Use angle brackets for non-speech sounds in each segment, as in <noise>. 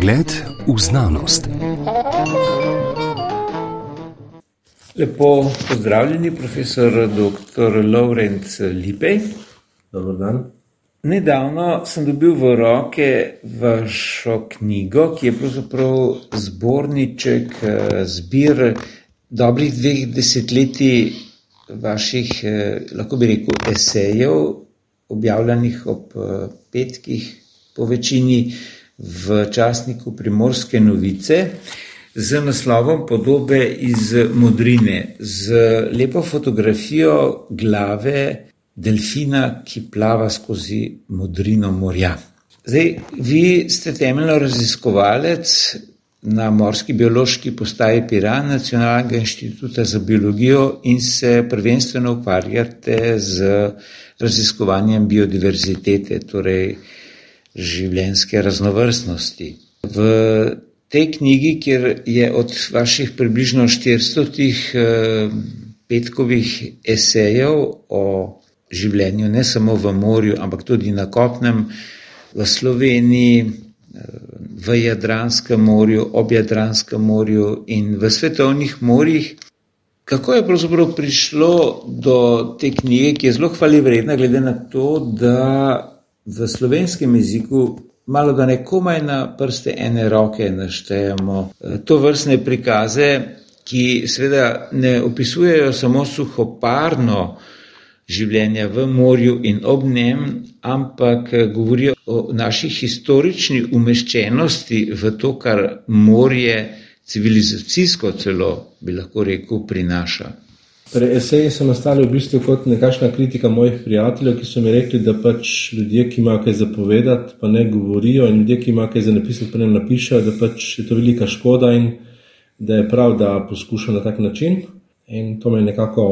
Pogled v znanost. Lepo pozdravljeni, profesor dr. Laurent Lipej. Dobro dan. Nedavno sem dobil v roke vašo knjigo, ki je pravzaprav zborniček, eh, zbir dobrih dveh desetletij vaših, eh, lahko bi rekel, esejev, objavljenih ob eh, petkih, po večini v časniku Primorske novice, z naslovom Podobe iz Modrine, z lepo fotografijo glave delfina, ki plava skozi modrino morja. Zdaj, vi ste temeljno raziskovalec na Morski biološki postaji Piran, Nacionalnega inštituta za biologijo in se prvenstveno ukvarjate z raziskovanjem biodiverzitete, torej življenske raznovrstnosti. V tej knjigi, kjer je od vaših približno 400 eh, petkovih esejev o življenju, ne samo v morju, ampak tudi na kopnem, v Sloveniji, v Jadranskem morju, ob Jadranskem morju in v svetovnih morjih. Kako je pravzaprav prišlo do te knjige, ki je zelo hvale vredna, glede na to, da v slovenskem jeziku malo da ne komaj na prste ene roke naštejemo eh, to vrstne prikaze, ki seveda ne opisujejo samo suhoparno življenja v morju in ob njem, ampak eh, govorijo o naši historični umeščenosti v to, kar morje civilizacijsko celo, bi lahko rekel, prinaša. Torej, eseji so nastali v bistvu kot nekakšna kritika mojih prijateljev, ki so mi rekli, da pač ljudje, ki imajo kaj zapovedati, pa ne govorijo, in ljudje, ki imajo kaj za napisati, pa ne napišajo, da pač je to velika škoda in da je prav, da poskušajo na tak način. In to me je nekako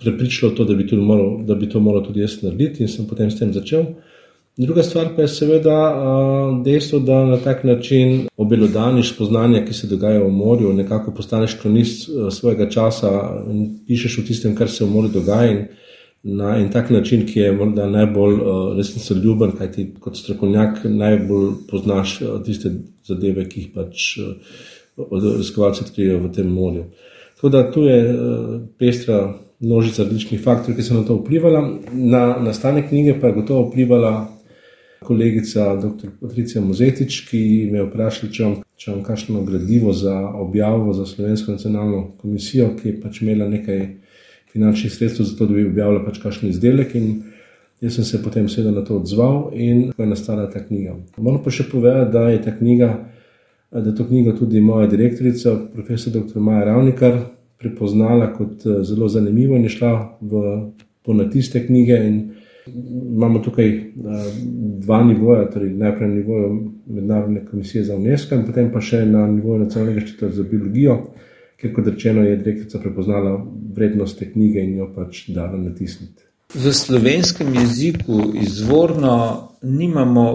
prepričalo, to, da, bi moral, da bi to moral tudi jaz narediti, in sem potem s tem začel. Druga stvar pa je seveda dejstvo, da na tak način obelodaniš spoznanja, ki se dogajajo v morju, nekako postaneš kronist svojega časa in pišeš o tistem, kar se v morju dogaja. In na en tak način, ki je morda najbolj resnico ljuben, kaj ti kot strokovnjak najbolj poznaš tiste zadeve, ki jih pač raziskovalci odkrijejo v tem morju. Tako da tu je pestra množica različnih faktorjev, ki so na to vplivala. Na nastanek knjige pa je gotovo vplivala kolegica dr. Patricija Mozetič, ki me je vprašala, če imam kakšno gradivo za objavo za Slovensko nacionalno komisijo, ki je pač imela nekaj finančnih sredstev za to, da bi objavila pač kakšen izdelek. Jaz sem se potem seveda na to odzval in tako je nastala ta knjiga. Moram pa še povedati, da je ta knjiga, da to knjigo tudi moja direktorica, profesor dr. Maja Ravnikar, prepoznala kot eh, zelo zanimivo in je šla v ponatis te knjige. In Imamo tukaj uh, dva nivoja, torej najprej na nivoju Mednarodne komisije za UNESCO in potem pa še na nivoju Nacionalnega inštituta za biologijo, ker, kot rečeno, je direktorica prepoznala vrednost te knjige in jo pač dala natisniti. V slovenskem jeziku izvorno nimamo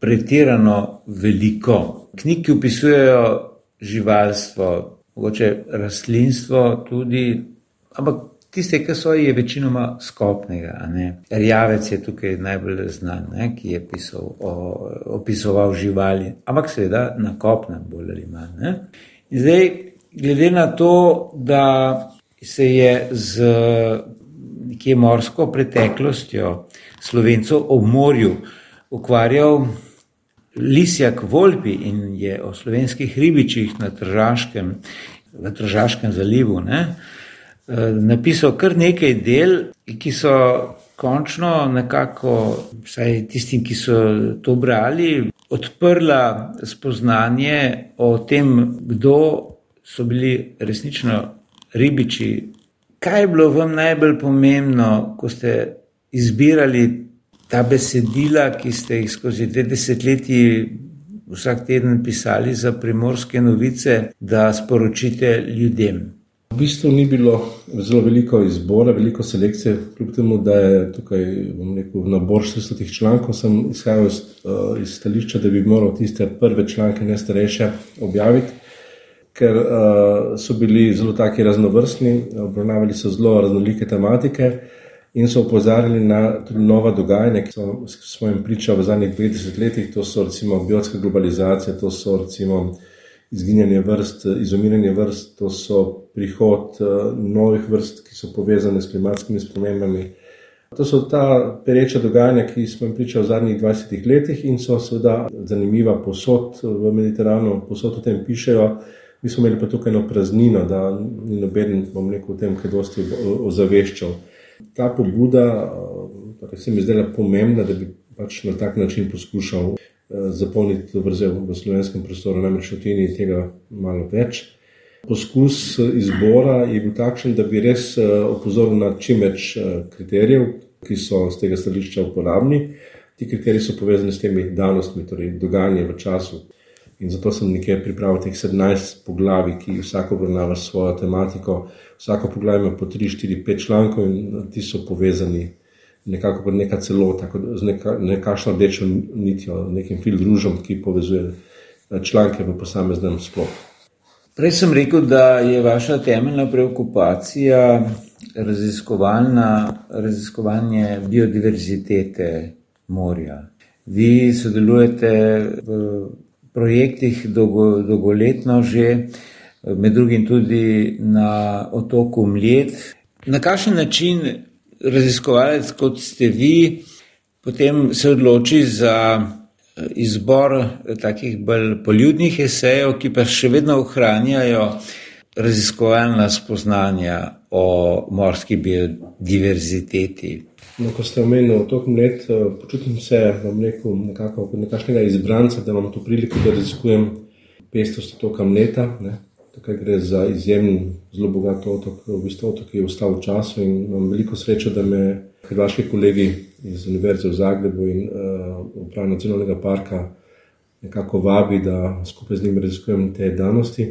pretirano veliko knjig, ki opisujejo živalstvo, mogoče rastlinstvo tudi, ampak Tiste, ki so, je večinoma skopnega. Rjavec je tukaj najbolj znan, ne? ki je pisal o, opisoval živali, ampak seveda na kopnem, bolj ali manj. Zdaj, glede na to, da se je z nekje morsko preteklostjo slovencov ob morju ukvarjal Lisjak Volpi in je o slovenskih ribičih na Tržaškem, v Tržaškem zalivu. Ne? Eh, napisal kar nekaj del, ki so končno nekako, vsaj tistim, ki so to brali, odprla spoznanje o tem, kdo so bili resnično ribiči. Kaj je bilo vam najbolj pomembno, ko ste izbirali ta besedila, ki ste jih skozi dve desetletji vsak teden pisali za primorske novice, da sporočite ljudem? Bistvu ni bilo zelo veliko izbora, veliko selekcije, kljub temu, da je tukaj rekel, nabor 600 člankov. Sem izhajal iz, uh, iz stališča, da bi moral tiste prve članke, ne starejše, objaviti, ker uh, so bili zelo taki raznovrstni, obravnavali so zelo raznolike tematike in so opozarjali na tudi nova dogajanja, ki so svojim priča v zadnjih 20 letih, to so recimo biotska globalizacija, to so recimo izginjanje vrst, izumiranje vrst, to so prihod novih vrst, ki so povezane s klimatskimi spremembami. To so ta pereča dogajanja, ki smo jim pričali v zadnjih 20 letih in so seveda zanimiva posod v Mediteranu, posod o tem pišejo. Mi smo imeli pa tukaj eno praznino, da ni noben, bom rekel, o tem, kaj dosti ozaveščal. Ta pobuda torej se mi zdela pomembna, da bi pač na tak način poskušal eh, zapolniti to vrzel v slovenskem prostoru, namreč v Tini tega malo več. Poskus izbora je bil takšen, da bi res eh, opozoril na čim več eh, kriterijev, ki so z tega stališča uporabni. Ti kriteriji so povezani s temi danostmi, torej dogajanjem v času. In zato sem nekje pripravil teh 17 poglavij, ki vsako obravnava svojo tematiko. Vsako poglavje ima po 3, 4, 5 člankov in ti so povezani nekako kot neka celota, z neka, nekašno rdečo nitjo, nekim filtružom, ki povezuje eh, članke v posameznem sklopu. Prej sem rekel, da je vaša temeljna preokupacija raziskovanje biodiverzitete morja. Vi sodelujete v projektih dolgo, dolgoletno že, med drugim tudi na otoku Mljet. Na kakšen način raziskovalec, kot ste vi, potem se odloči za izbor takih bolj poljudnih esejev, ki pa še vedno ohranjajo raziskovalna spoznanja o morski biodiverziteti. No, ko ste omenili otok Mlet, počutim se rekel, nekako kot nekakšnega izbranca, da imam to priliko, da raziskujem pestrost otoka Mleta. Tukaj gre za izjemen, zelo bogat otok, v bistvu otok, ki je ostal v času in imam veliko srečo, da me hrvaški kolegi iz Univerze v Zagrebu in uh, uprave nacionalnega parka nekako vabi, da skupaj z njimi raziskujem te danosti.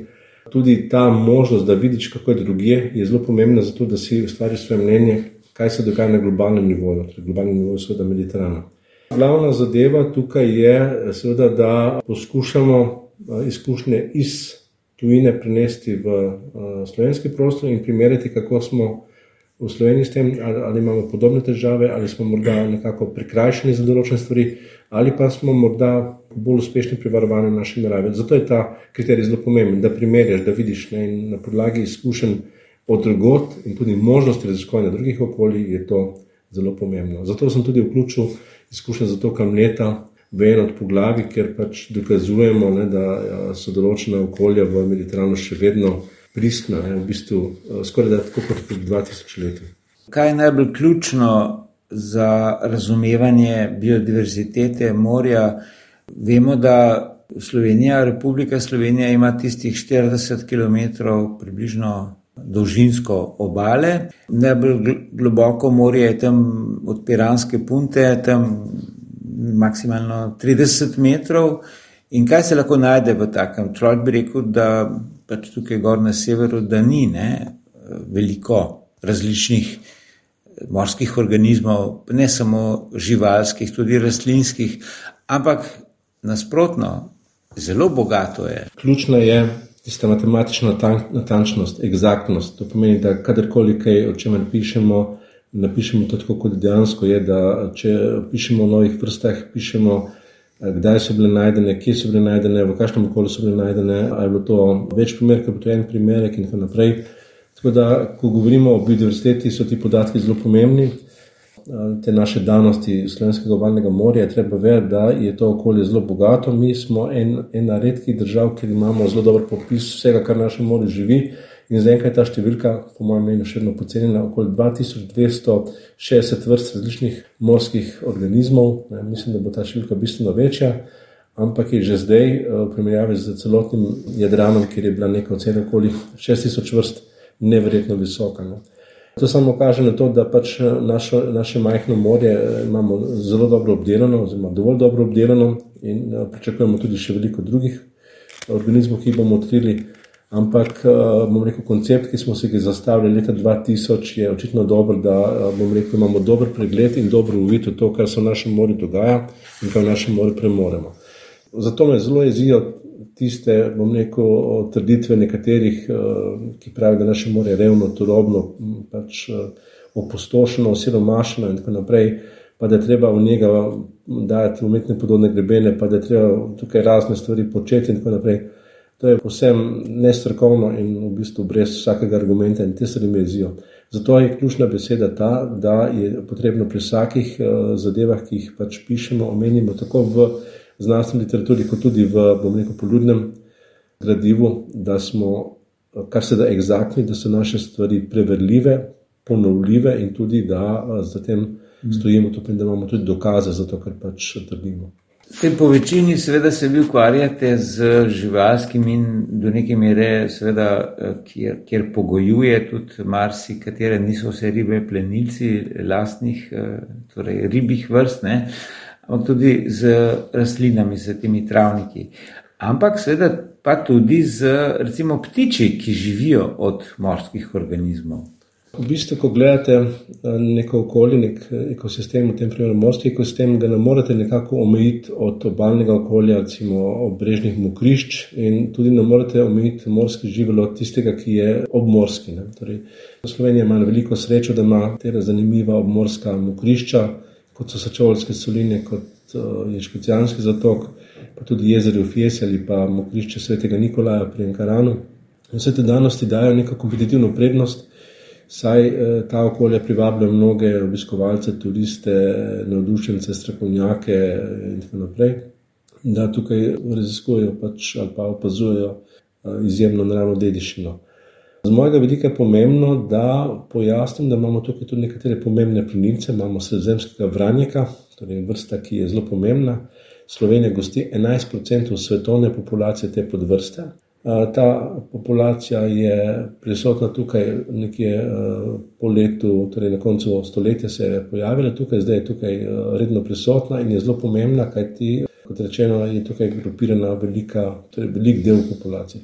Tudi ta možnost, da vidiš, kako je drugje, je zelo pomembna, zato da si ustvariš svoje mnenje, kaj se dogaja na globalnem nivoju, torej globalnem nivoju, seveda Mediterana. Glavna zadeva tukaj je, seveda, da poskušamo uh, izkušnje iz tujine prenesti v uh, slovenski prostor in primerjati, kako smo v Sloveniji s tem, ali, ali imamo podobne težave, ali smo morda nekako prikrajšani za določene stvari, ali pa smo morda bolj uspešni pri varovanju naše narave. Zato je ta kriterij zelo pomemben, da primerjaš, da vidiš ne, na podlagi izkušenj od drugot in tudi možnosti raziskovanja drugih okolij, je to zelo pomembno. Zato sem tudi vključil izkušnje za to, kam leta. V eno od poglavij, ker pač dokazujemo, ne, da ja, so določena okolja v Mediteranu še vedno pristna, je v bistvu eh, skoraj da tako kot pred 2000 leti. Kaj je najbolj ključno za razumevanje biodiverzitete morja? Vemo, da Slovenija, Republika Slovenija ima tistih 40 km približno dolžinsko obale. Najbolj globoko morje je tam od Piranske punte, tam maksimalno 30 metrov. In kaj se lahko najde v takem? Človek bi rekel, da pač tukaj gor na severu, da ni ne, veliko različnih morskih organizmov, ne samo živalskih, tudi rastlinskih, ampak nasprotno, zelo bogato je. Ključna je tista matematična natančnost, egzaktnost. To pomeni, da kadarkoli kaj, o čemer pišemo, napišemo to tako, kot dejansko je, če pišemo o novih vrstah, pišemo kdaj so bile najdene, kje so bile najdene, v kakšnem okolju so bile najdene, ali je bilo to več primerov, kot je en primer in tako naprej. Tako da, ko govorimo o biodiverziteti, so ti podatki zelo pomembni. Te naše danosti slovenskega obalnega morja treba vedeti, da je to okolje zelo bogato. Mi smo en, ena redkih držav, kjer imamo zelo dober popis vsega, kar naše morje živi. In zaenkrat je ta številka, po mojem mnenju, še vedno pocenjena, okoli 2260 vrst različnih morskih organizmov. Ne, mislim, da bo ta številka bistveno večja, ampak je že zdaj, eh, v primerjavi z celotnim Jadranom, kjer je bila neka ocena okoli 6000 vrst, neverjetno visoka. Ne. To samo kaže na to, da pač eh, našo, naše majhno morje eh, imamo zelo dobro obdelano, oziroma dovolj dobro obdelano, in pričakujemo tudi še veliko drugih organizmov, ki jih bomo odkrili. Ampak, eh, bom rekel, koncept, ki smo si ga zastavili leta 2000, je očitno dober, da eh, rekel, imamo dober pregled in dobro uvid v to, kar se v našem morju dogaja in kaj v našem morju premoremo. Zato me zelo jezijo tiste, bom rekel, trditve nekaterih, ki pravijo, da naše more je revno, turobno, pač opustošeno, osiromašeno in tako naprej, pa da je treba v njega dajati umetne podobne grebene, pa da je treba tukaj razne stvari početi in tako naprej. To je posebno nestrokovno in v bistvu brez vsakega argumenta in te stvari me jezijo. Zato je ključna beseda ta, da je potrebno pri vsakih uh, zadevah, ki jih pač pišemo, omenimo tako v znanstveni literaturi, kot tudi v, bom rekel, poljudnem gradivu, da smo, kar se da, egzaktni, da so naše stvari preverljive, ponovljive in tudi, da uh, zatem stojimo tukaj, da imamo tudi dokaze za to, kar pač trdimo. Te po večini seveda se vi ukvarjate z živalskim in do neke mere seveda, eh, kjer, kjer pogojuje tudi marsi, katere niso vse ribe plenilci lastnih, eh, torej ribih vrst, ne? ampak tudi z rastlinami, z temi travniki. Ampak seveda pa tudi z recimo ptiči, ki živijo od morskih organizmov. V bistvu, ko gledate eh, neko okolje, nek eh, ekosistem, v tem primeru morski ekosistem, ga ne morete nekako omejiti od obaljnega okolja, recimo obrežnih mokrišč, in tudi ne morete omejiti morski živel od tistega, ki je obmorski. Torej, Slovenija ima veliko srečo, da ima te zanimiva obmorska mokrišča, kot so Sačovalske soline, kot uh, je Škocijanski zatok, pa tudi jezero Fies ali pa mokrišče Svetega Nikolaja pri Enkaranu. Vse te danosti dajo neko kompetitivno prednost saj eh, ta okolja privabljajo mnoge obiskovalce, turiste, navdušence, strokovnjake eh, in tako naprej, da tukaj raziskujejo pač ali pa opazujejo eh, izjemno naravno dediščino. Z mojega vidika je pomembno, da pojasnim, da imamo tukaj tudi nekatere pomembne plenilce. Imamo sredozemskega vranjeka, torej vrsta, ki je zelo pomembna. Slovenija gosti 11% svetovne populacije te podvrste. Ta populacija je prisotna tukaj nekje po letu, torej na koncu stoletja se je pojavila tukaj, zdaj je tukaj redno prisotna in je zelo pomembna, kajti, kot rečeno, je tukaj grupirana velika, torej velik del populacije.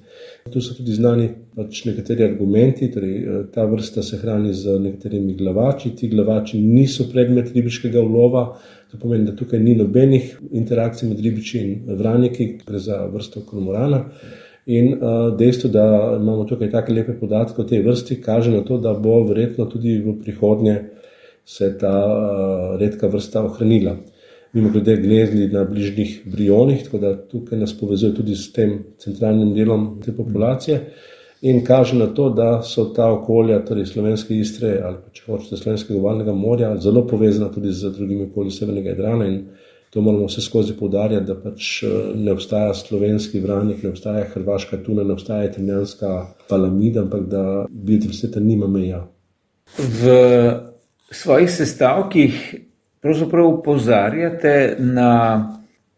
Tu so tudi znani pač nekateri argumenti, torej ta vrsta se hrani z nekaterimi glavači, ti glavači niso predmet ribiškega ulova, to pomeni, da tukaj ni nobenih interakcij med ribiči in vraniki, gre za vrsto kormorana. In uh, dejstvo, da imamo tukaj tako lepe podatke o tej vrsti, kaže na to, da bo verjetno tudi v prihodnje se ta uh, redka vrsta ohranila. Mimo grede, gnezdi na bližnjih brionih, tako da tukaj nas povezuje tudi s tem centralnim delom te populacije. In kaže na to, da so ta okolja, torej slovenske istre ali pa če hočete slovenskega obalnega morja, zelo povezana tudi z drugimi okolji severnega Jadrana. To moramo vse skozi poudarjati, da pač eh, ne obstaja slovenski vranik, ne obstaja hrvaška tuna, ne obstaja italijanska palamida, ampak da biodiverziteta nima meja. V svojih sestavkih pravzaprav upozarjate na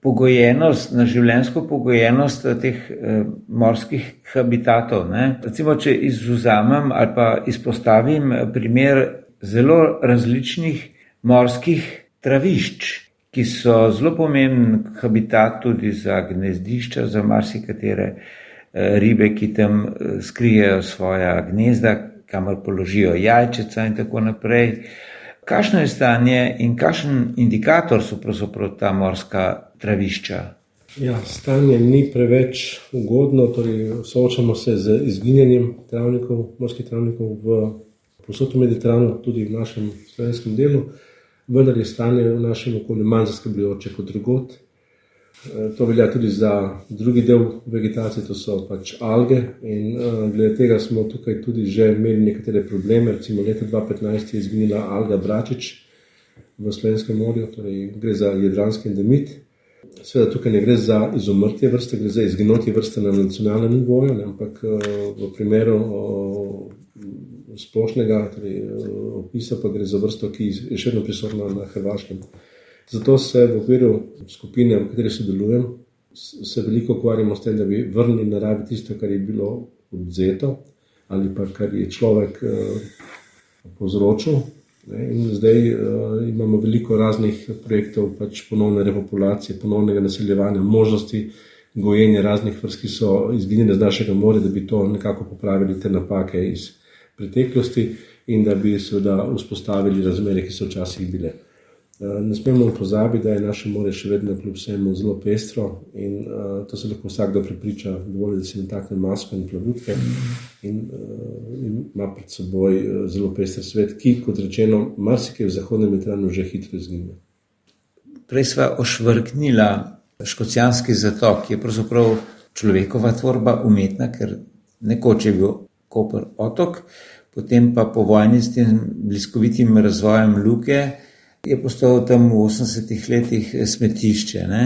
pogojenost, na življensko pogojenost teh eh, morskih habitatov. Ne? Recimo, če izuzamem ali pa izpostavim primer zelo različnih morskih travišč ki so zelo pomemben habitat tudi za gnezdišča, za marsikatere eh, ribe, ki tam eh, skrijejo svoja gnezda, kamor položijo jajčica in tako naprej. Kakšno je stanje in kakšen indikator so pravzaprav ta morska travišča? Ja, stanje ni preveč ugodno, torej soočamo se z izginjanjem travnikov, morskih travnikov v posodju Mediterana, tudi v našem slovenskem delu vendar je stanje v našem okolju manj zaskrbljujoče kot drugot. E, to velja tudi za drugi del vegetacije, to so pač alge. In uh, glede tega smo tukaj tudi že imeli nekatere probleme. Recimo leta 2015 je izginila alga Bračič v Slovenskem morju, torej gre za jedranski endemit. Sveda tukaj ne gre za izumrtje vrste, gre za izginotje vrste na nacionalnem nivoju, ampak uh, v primeru uh, splošnega torej, opisa, pa gre za vrsto, ki je še vedno prisotna na Hrvaškem. Zato se v okviru skupine, v kateri sodelujem, se veliko ukvarjamo s tem, da bi vrnili naravi tisto, kar je bilo odzeto ali pa kar je človek eh, povzročil. In zdaj uh, imamo veliko raznih projektov, pač ponovne repopulacije, ponovnega naseljevanja, možnosti gojenja raznih vrst, ki so izginile z našega morja, da bi to nekako popravili, te napake iz preteklosti in da bi seveda vzpostavili razmere, ki so včasih bile. Ne smemo pozabiti, da je naše more še vedno kljub vsemu zelo pestro in uh, to se lahko vsakdo prepriča, dovolj, da si natakne masko in plavutke in, uh, in ima pred seboj zelo pester svet, ki, kot rečeno, marsikaj v Zahodnem Mediteranu že hitro izgine. Prej sva ošvrknila Škocijanski zatok, ki je pravzaprav človekova tvorba umetna, ker nekoč je bil Koper otok, potem pa po vojni s tem bliskovitim razvojem luke je postal tam v 80-ih letih smetišče. Ne?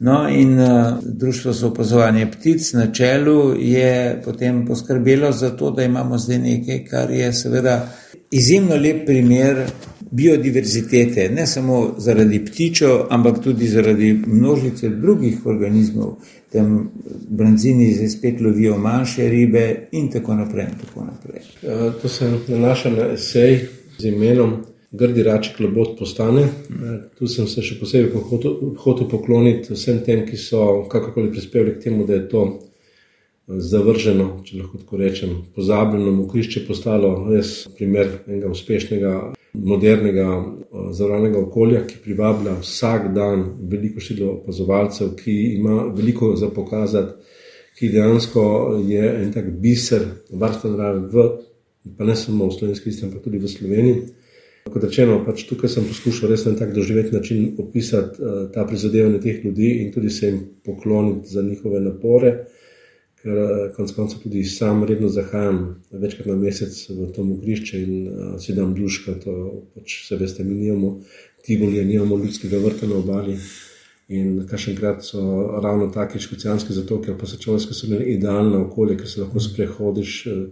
No, in uh, Društvo za opazovanje ptic na čelu je potem poskrbelo za to, da imamo zdaj nekaj, kar je seveda izjemno lep primer biodiverzitete, ne samo zaradi ptičev, ampak tudi zaradi množice drugih organizmov. Tam branzini zdaj spet lovijo manjše ribe, in tako naprej. In tako naprej. Uh, to se nanaša na esej z imenom Grdi raček labod postane. Uh, tu sem se še posebej hotel pokloniti vsem tem, ki so kakorkoli prispevali k temu, da je to zavrženo, če lahko tako rečem, pozabljeno, mokrišče postalo res primer enega uspešnega modernega eh, zavarovalnega okolja, ki privablja vsak dan veliko število opazovalcev, ki ima veliko za pokazati, ki dejansko je en tak biser varstva narave, pa ne samo v slovenski isti, ampak tudi v Sloveniji. Kot rečeno, pač tukaj sem poskušal res na tak doživeti način opisati uh, ta prizadevanje teh ljudi in tudi se jim pokloniti za njihove napore ker eh, konec koncev tudi sam redno zahajam večkrat na mesec v to mokrišče in uh, si dam duška. To pač se veste, mi nimamo Tivoli, nimamo ljudskega vrta na obali. In kašenkrat so ravno take škocijanske zatoke, pa so čovske so idealne okolje, ker se lahko sprehodiš, eh,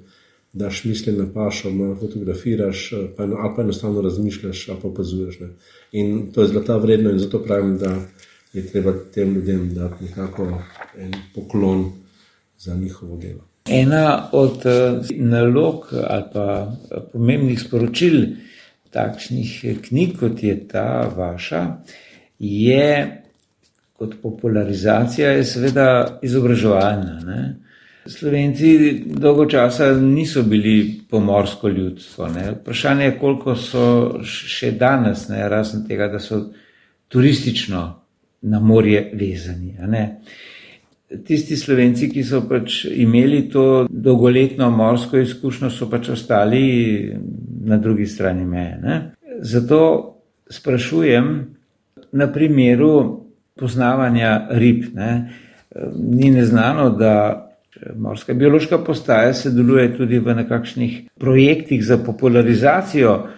daš misli na pašo, malo fotografiraš, pa eno, ali pa enostavno razmišljaš, ali pa opazuješ. Ne. In to je zlata vredno in zato pravim, da je treba tem ljudem dati nekako en poklon za njihovo delo. Ena od eh, nalog ali pa eh, pomembnih sporočil takšnih knjig, kot je ta vaša, je kot popularizacija, je seveda izobraževalna. Ne? Slovenci dolgo časa niso bili pomorsko ljudstvo. Ne? Vprašanje je, koliko so še danes, ne? razen tega, da so turistično na morje vezani tisti slovenci, ki so pač imeli to dolgoletno morsko izkušnjo, so pač ostali na drugi strani meje. Ne? Zato sprašujem na primeru poznavanja rib. Ne? Ni neznano, da morska biološka postaja sodeluje tudi v nekakšnih projektih za popularizacijo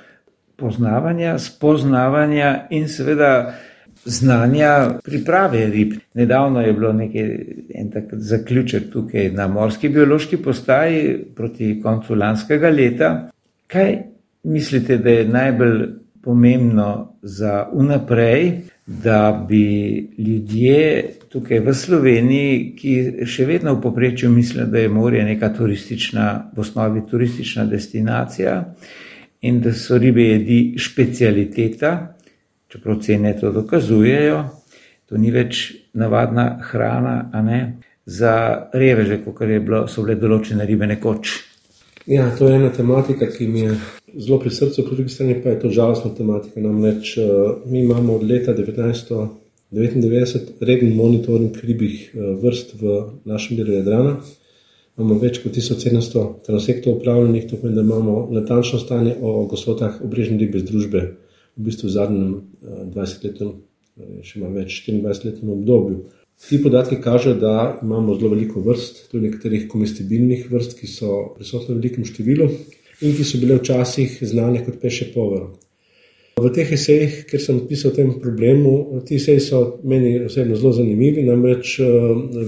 poznavanja, spoznavanja in seveda znanja priprave rib. Nedavno je bilo nekaj, en tak zaključek tukaj na morski biološki postaji proti koncu lanskega leta. Kaj mislite, da je najbolj pomembno za unaprej, da bi ljudje tukaj v Sloveniji, ki še vedno v poprečju mislijo, da je morje neka turistična, v osnovi turistična destinacija in da so ribe jedi specialiteta, čeprav cene to dokazujejo, to ni več navadna hrana, a ne za reveže, kot bilo, so bile določene ribe nekoč. Ja, to je ena tematika, ki mi je zelo pri srcu, po drugi strani pa je to žalostna tematika. Namreč eh, mi imamo od leta 1999 reden monitoring ribih eh, vrst v našem delu Jadrana. Imamo več kot 1700 transektov upravljenih, to pomeni, da imamo natančno stanje o gostotah obrežne ribe z družbe v bistvu v zadnjem 20-letnem, eh, še malo več 24-letnem obdobju. Ti podatki kažejo, da imamo zelo veliko vrst, tudi nekaterih komestibilnih vrst, ki so prisotne v velikem številu in ki so bile včasih znane kot peše povero. V teh esejih, ker sem pisal o tem problemu, ti eseji so meni osebno zelo zanimivi. Namreč eh,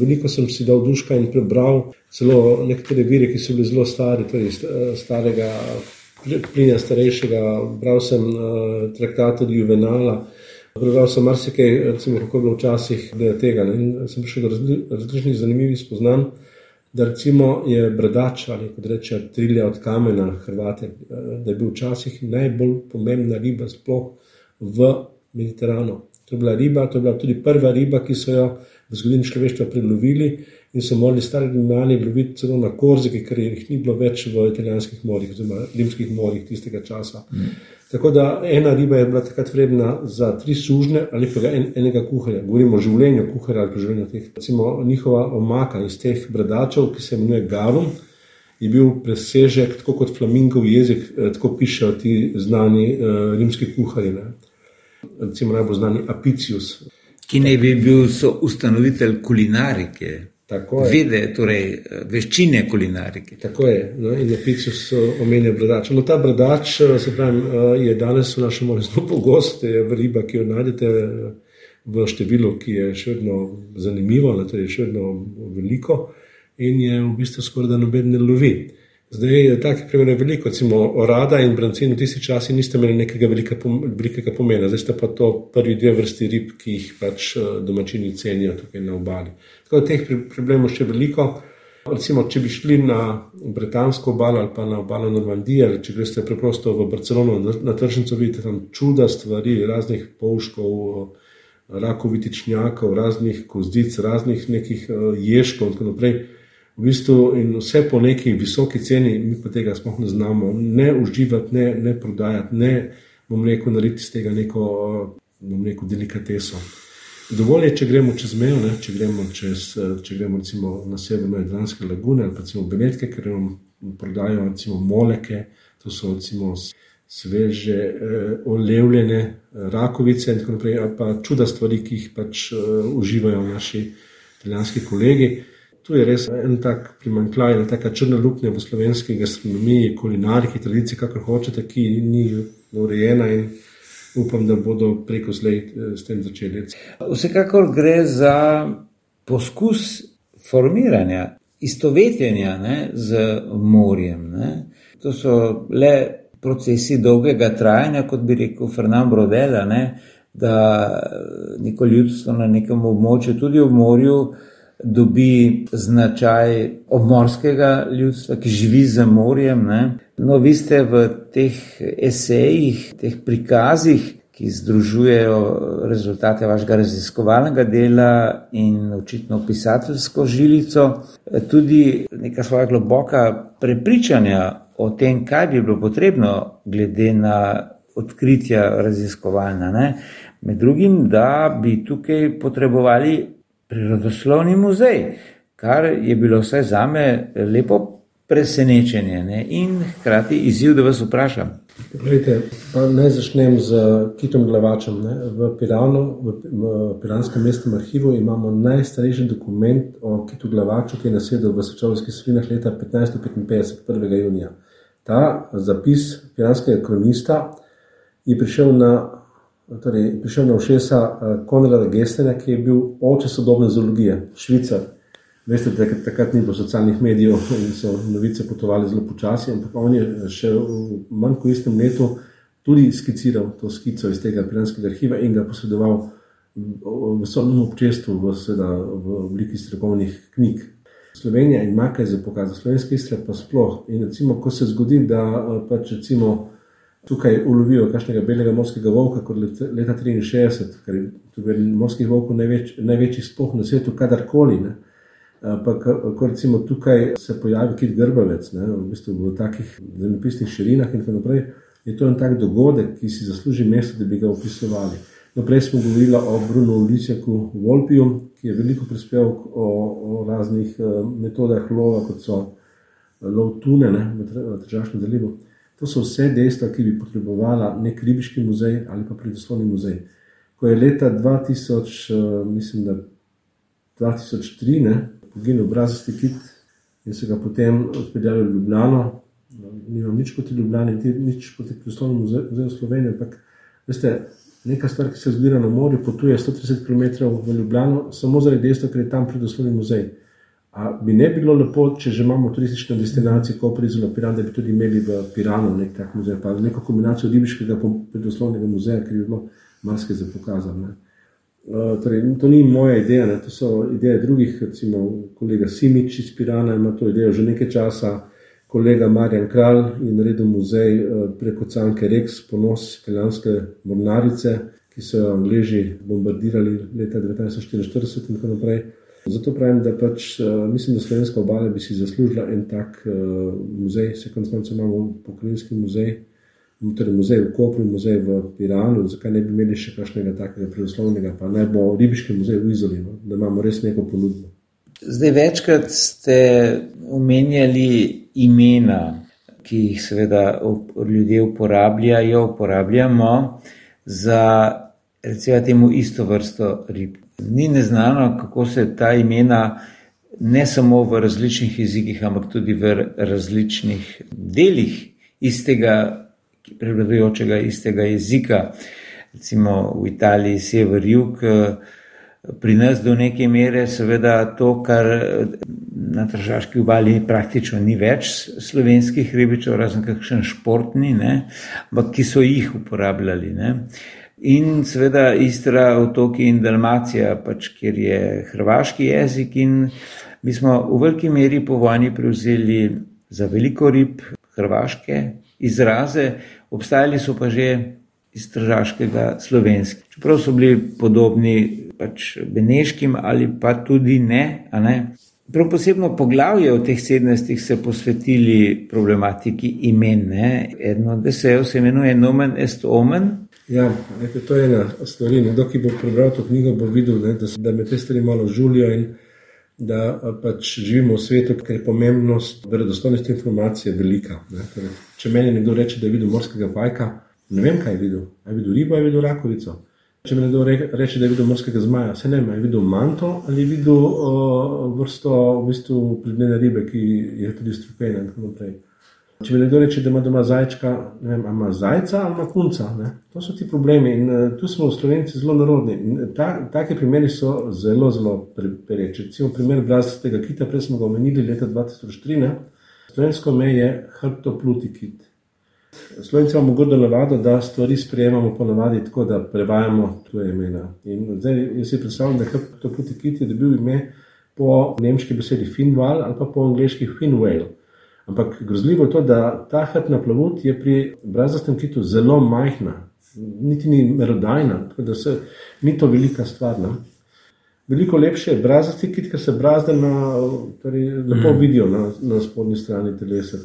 veliko sem si dal duška in prebral celo nekatere vire, ki so bili zelo stari, torej eh, starega plinja starejšega, bral sem uh, traktate Juvenala, prebral sem marsikaj, recimo, kako je bilo včasih tega. Ne? In sem prišel do različnih zanimivih spoznanj, da recimo je bradač ali kot reče trilja od kamena Hrvate, da je bil včasih najbolj pomembna riba sploh v Mediteranu. To je bila riba, to je bila tudi prva riba, ki so jo v zgodovini človeštva prilovili in so morali stari rimljani loviti celo na korziki, ker jih ni bilo več v italijanskih morjih, oziroma rimskih morjih tistega časa. Mm. Tako da ena riba je bila takrat vredna za tri sužne ali pa en, enega kuharja. Govorimo o življenju kuharja ali pa življenju teh. Recimo, njihova omaka iz teh bradačev, ki se imenuje Garum, je bil presežek, tako kot flamingov jezik, eh, tako pišejo ti znani uh, rimski kuharji. Ne. Recimo najbolj znani Apicius. Ki naj bi bil ustanovitelj kulinarike. Vede, torej veščine kulinarike. Tako je. No, in na picu so omenjali bradač. No, ta bradač pravim, je danes v našem morju zelo <laughs> pogost, je riba, ki jo najdete v številu, ki je še vedno zanimivo, torej še vedno veliko in je v bistvu skoraj da noben ne lovi. Zdaj je takih primerov veliko, recimo orada in brancin v tistih časih niste imeli nekega velikega pomena, zdaj sta pa to prvi dve vrsti rib, ki jih pač eh, domačini cenijo tukaj na obali. Tako da teh problemov še veliko. Recimo, če bi šli na britansko obalo ali pa na obalo Normandije, ali če greste preprosto v Barcelono na tržnico, vidite tam čuda stvari, raznih polškov, rakovitičnjakov, raznih kozdic, raznih nekih eh, ješkov in tako naprej v bistvu in vse po neki visoki ceni, mi pa tega sploh ne znamo, ne uživati, ne, ne prodajati, ne bom rekel, narediti iz tega neko, bom rekel, delikateso. Dovolj je, če gremo čez mejo, ne, če gremo, čez, če gremo recimo na severno Jadranske lagune ali pa recimo Benetke, ker nam prodajo recimo moleke, to so recimo sveže, eh, olevljene rakovice in tako naprej, ali pa čuda stvari, ki jih pač eh, uživajo naši italijanski kolegi. Tu je res en tak primankljaj, ena taka črna luknja v slovenski gastronomiji, kulinariki, tradiciji, kako hočete, ki ni urejena in upam, da bodo preko zdaj eh, s tem začeli. Vsekakor gre za poskus formiranja, istovetenja ne, z morjem. Ne. To so le procesi dolgega trajanja, kot bi rekel Fernand Brodela, ne, da neko ljudstvo na nekem območju, tudi v morju, dobi značaj obmorskega ljudstva, ki živi za morjem. Ne? No, vi ste v teh esejih, teh prikazih, ki združujejo rezultate vašega raziskovalnega dela in očitno pisateljsko žilico, tudi neka svoja globoka prepričanja o tem, kaj bi bilo potrebno, glede na odkritja raziskovalna. Ne? Med drugim, da bi tukaj potrebovali prirodoslovni muzej, kar je bilo vse za me lepo presenečenje ne? in hkrati izziv, da vas vprašam. Gledajte, naj začnem z Kitom Glavačem. Ne? V Piranu, v Piranskem mestnem arhivu, imamo najstarejši dokument o Kitu Glavaču, ki je nasedel v Sečovskih svinah leta 1555, 1. junija. Ta zapis piranskega kronista je prišel na torej, prišel na ušesa eh, Konrada Gestena, ki je bil oče sodobne zoologije, švicar. Veste, da takrat ni bilo socialnih medijev <laughs> in so novice potovali zelo počasi, ampak on je še v manj kot istem letu tudi skiciral to skico iz tega piranskega arhiva in ga posredoval v sodnem občestvu v, v obliki strokovnih knjig. Slovenija ima kaj za pokazati, slovenski istre pa sploh. In recimo, ko se zgodi, da eh, pač recimo tukaj ulovijo kakšnega belega morskega volka, kot leta 63, ker je morskih volkov največ, največji spoh na svetu, kadarkoli. Ne. Pa, ko recimo tukaj se pojavi kit grbavec, ne, v, bistvu v takih zemljepisnih širinah in tako naprej, je to en tak dogodek, ki si zasluži mesto, da bi ga opisovali. Naprej smo govorili o Bruno Ličeku Volpiju, ki je veliko prispeval o, o raznih metodah lova, kot so lov tune ne, v Tržaškem zalivu. To so vse dejstva, ki bi potrebovala nek ribiški muzej ali pa predoslovni muzej. Ko je leta 2000, eh, mislim, da 2003, ne, poginil brazilski kit in se ga potem odpeljali v Ljubljano, nimam nič proti Ljubljani, nič proti predoslovnemu muzeju Slovenije, ampak veste, neka stvar, ki se zbira na morju, potuje 130 km v Ljubljano, samo zaradi dejstva, ker je tam predoslovni muzej. A bi ne bilo lepo, če že imamo turistične destinacije, kot je Prizor Piran, da bi tudi imeli v Piranu nek tak muzej, pa neko kombinacijo ribiškega in predoslovnega muzeja, ker bi bilo marsikaj za pokazati. Uh, torej, to ni moja ideja, ne? to so ideje drugih, recimo kolega Simič iz Pirana ima to idejo že nekaj časa, kolega Marjan Kralj je naredil muzej uh, preko Canke Rex, ponos italijanske mornarice, ki so jo Angliji bombardirali leta 1944 in tako naprej. Zato pravim, da pač, mislim, da slovenska obala bi si zaslužila en tak uh, muzej, se konec koncev imamo pokojninski muzej, torej muzej v Kopru, muzej v Iranu, zakaj ne bi imeli še kakšnega takega prirodoslovnega, pa naj bo ribiški muzej v Izoli, no? da imamo res neko ponudbo. Zdaj večkrat ste omenjali imena, ki jih seveda ljudje uporabljajo, uporabljamo za recimo temu isto vrsto rib. Ni neznano, kako se ta imena ne samo v različnih jezikih, ampak tudi v različnih delih istega prevladujočega istega jezika. Recimo v Italiji, sever, jug, pri nas do neke mere, seveda, to, kar na Tržavski obali praktično ni več slovenskih ribičev, razen kakšen športni, ne, ampak ki so jih uporabljali. Ne. In seveda Istra, otoki in Dalmacija, pač, kjer je hrvaški jezik, mi smo v veliki meri po vojni prevzeli za veliko rib hrvaške izraze, obstajali so pa že iz tržaškega slovenskega. Čeprav so bili podobni pač beneškim ali pa tudi ne. ne? Prav posebno poglavje v teh 17 se posvetili problematiki imen. Ne? Eno od desejev se imenuje Nomen est Omen. Ja, nekaj, to je ena stvar. Nekdo, ki bo prebral to knjigo, bo videl, ne, da, da me te stvari malo žulijo in da pač živimo v svetu, ker je pomembnost verodostojnosti informacije velika. Torej, če meni nekdo reče, da je videl morskega pajka, ne vem, kaj je videl. Je videl ribo, je videl rakovico. Če mi nekdo reče, da je videl morskega zmaja, se ne vem, je videl manto ali je videl uh, vrsto v bistvu predmene ribe, ki je tudi strupena in tako naprej. Če mi nekdo reče, da ima doma zajčka, ne vem, ima zajca ali ima kunca. Ne? To so ti problemi in uh, tu smo v Slovenci zelo narodni. Ta, take primeri so zelo, zelo pereči. Recimo primer brazilskega kita, prej smo ga omenili leta 2003. Ne? Slovensko me je hrbtopluti kit. Slovenci imamo gordo navado, da stvari sprejemamo po navadi tako, da prevajamo tuje imena. In zdaj jaz si predstavljam, da hrbtopluti kit je dobil ime po nemški besedi Finval ali pa po angliški Finwale. Ampak grozljivo je to, da ta hrbtna plavut je pri brazastem kitu zelo majhna, niti ni merodajna, tako da se, ni to velika stvar. Ne? Veliko lepše je brazasti kit, ker se brazde na, torej, lepo mm. vidijo na, na spodnji strani telesa.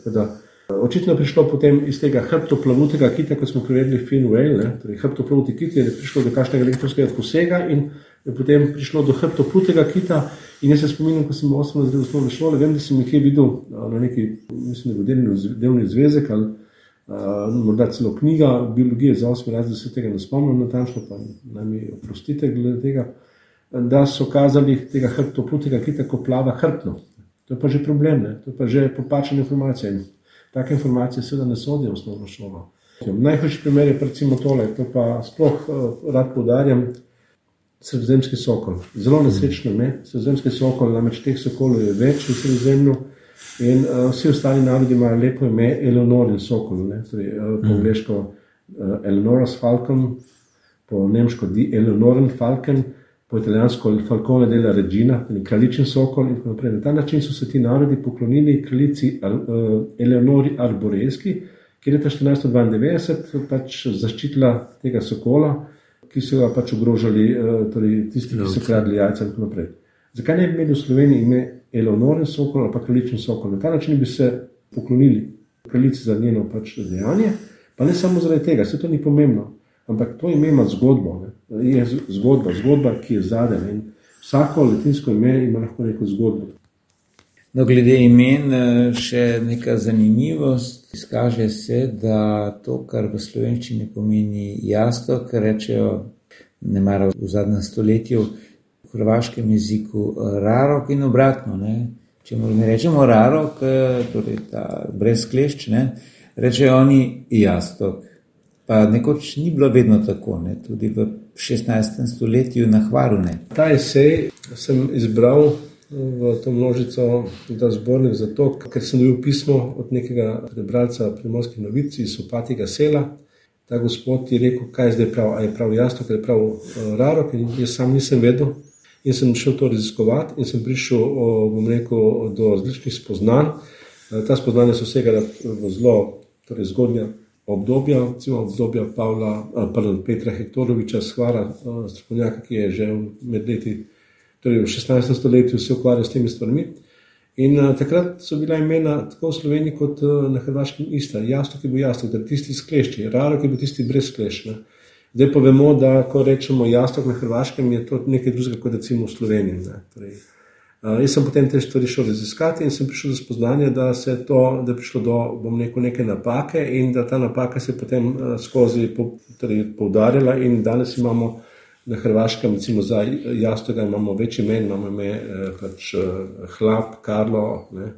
Očitno je prišlo potem iz tega hrbtoplavutega kita, kot smo prevedli Finwell, torej hrbtoplavutega kita, je prišlo do kakšnega elektronskega posega in je potem prišlo do hrbtoplutega kita. In jaz se spominjam, ko sem osmo razred osnovne šole, vem, da sem nekje videl na neki, mislim, da delni, delni zvezek ali uh, morda celo knjiga biologije za osmi razred, da se tega ne spomnim natančno, pa naj mi oprostite glede tega, da so kazali tega hrbtoplutega kita, ko plava hrbtno. To je pa že problem, ne? to je pa že popačena informacija in take informacije seveda ne sodijo v osnovno šolo. Najhujši primer je recimo tole, to pa sploh uh, rad podarjam, sredozemski sokol. Zelo nesrečno je, sredozemski sokol, namreč teh sokolov je več v sredozemlju. In uh, vsi ostali narodi imajo lepo ime Eleonorin sokol, torej, uh, po angliško uh, Eleonoras Falcon, po nemško Eleonorin Falcon, po italijansko Falcone della Regina, kraljičen sokol in tako naprej. Na ta način so se ti narodi poklonili kraljici uh, Eleonori Arboreski, ki je leta 1492 pač zaščitila tega sokola ki so ga pač ogrožali, eh, torej tisti, ki so kradli jajca in tako naprej. Zakaj ne bi imeli v Sloveniji ime Eleonoren Sokol ali pa Kraljičen Sokol? Na ta način bi se poklonili kraljici za njeno pač dejanje, pa ne samo zaradi tega, se to ni pomembno, ampak to ime ima zgodbo, ne? je zgodba, zgodba, ki je zadaj in vsako latinsko ime ima lahko neko zgodbo. No, glede imen, eh, še neka zanimivost. Izkaže se, da to, kar v slovenščini pomeni jasno, kar rečejo ne mara v zadnjem stoletju, v hrvaškem jeziku, eh, rarok in obratno. Ne. Če mu ne rečemo rarok, eh, torej ta brez klešč, ne, rečejo oni jasno. Pa nekoč ni bilo vedno tako, ne. tudi v 16. stoletju na hvaru. Ne. Ta esej sem izbral v to množico, da zbornik zato, ker sem dobil pismo od nekega prebralca primorskih novic iz opatega sela. Ta gospod je rekel, kaj je zdaj prav, a je prav jasno, ker je prav uh, raro, ker jaz sam nisem vedel. In sem šel to raziskovati in sem prišel, bom rekel, do različnih spoznanj. Ta spoznanja so vsega zelo torej zgodnja obdobja, recimo obdobja Pavla, pardon, Petra Hektoroviča, skvara, strokovnjaka, ki je že med leti, torej v 16. stoletju se ukvarja s temi stvarmi. In uh, takrat so bila imena tako v Sloveniji kot uh, na Hrvaškem ista. Jasno, ki bo jasno, da tisti sklešči, raro, ki bo tisti brez sklešča. Zdaj pa vemo, da ko rečemo jasno na Hrvaškem, je to nekaj drugega kot recimo v Sloveniji. Torej, uh, jaz sem potem te stvari šel raziskati in sem prišel do spoznanja, da, to, da je prišlo do neko neke napake in da ta napaka se je potem uh, skozi po, torej, poudarjala in danes imamo na Hrvaškem, recimo za jastoga, imamo več imen, imamo ime eh, pač eh, Hlap, Karlo ne,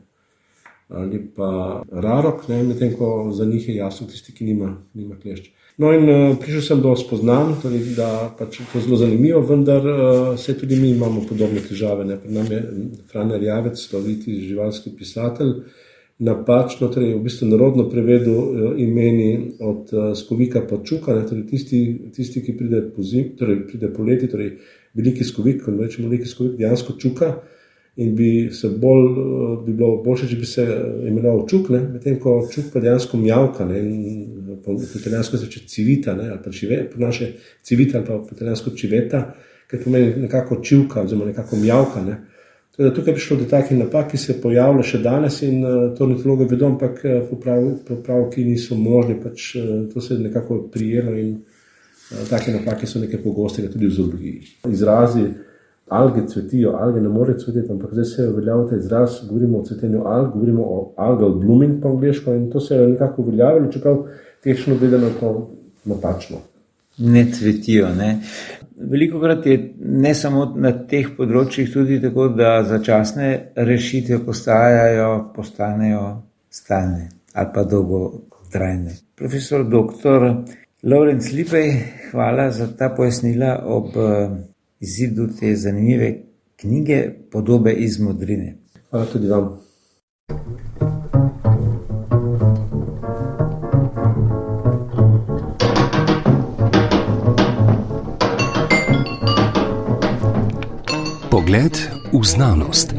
ali pa Rarok, medtem ko za njih je jasno tisti, ki nima, nima klešč. No, in uh, prišel sem do spoznanja, torej, da pač je to zelo zanimivo, vendar uh, se tudi mi imamo podobne težave. Ne. Pred nami je Franer Javec, sloviti živalski pisatelj, uh, napačno, torej v bistvu narodno prevedu eh, imeni od eh, skovika pa čuka, torej tisti, tisti, ki pride po zim, torej pride po leti, torej veliki skovik, ko rečemo veliki skovik, dejansko čuka in bi se bolj, eh, bi bilo boljše, če bi se imenoval čuk, ne, medtem ko čuk pa dejansko mjavka, po italijansko se reče civita, ne, ali pa čive, po naše civita ali pa po italijansko čiveta, ker pomeni nekako čivka oziroma nekako mjavka, ne. Teda, tukaj je prišlo do takih napak, ki se pojavljajo še danes in uh, to ornitologi vedo, ampak uh, popravki niso možni, pač, uh, to se je nekako prijelo in uh, take napake so nekaj pogoste tudi v zoologiji. Izrazi alge cvetijo, alge ne more cveteti, ampak zdaj se je uveljavil ta izraz, govorimo o cvetenju alg, govorimo o algal blooming po angliško in to se je nekako uveljavilo, čeprav tehnično gledano to napačno. Ne cvetijo, ne. Veliko krat je ne samo na teh področjih, tudi tako, da začasne rešitve postajajo, postanejo stalne ali pa dolgotrajne. Profesor dr. Lorenz Lipej, hvala za ta pojasnila ob eh, izidu te zanimive knjige Podobe iz modrine. Hvala tudi vam. Pogled v znanost.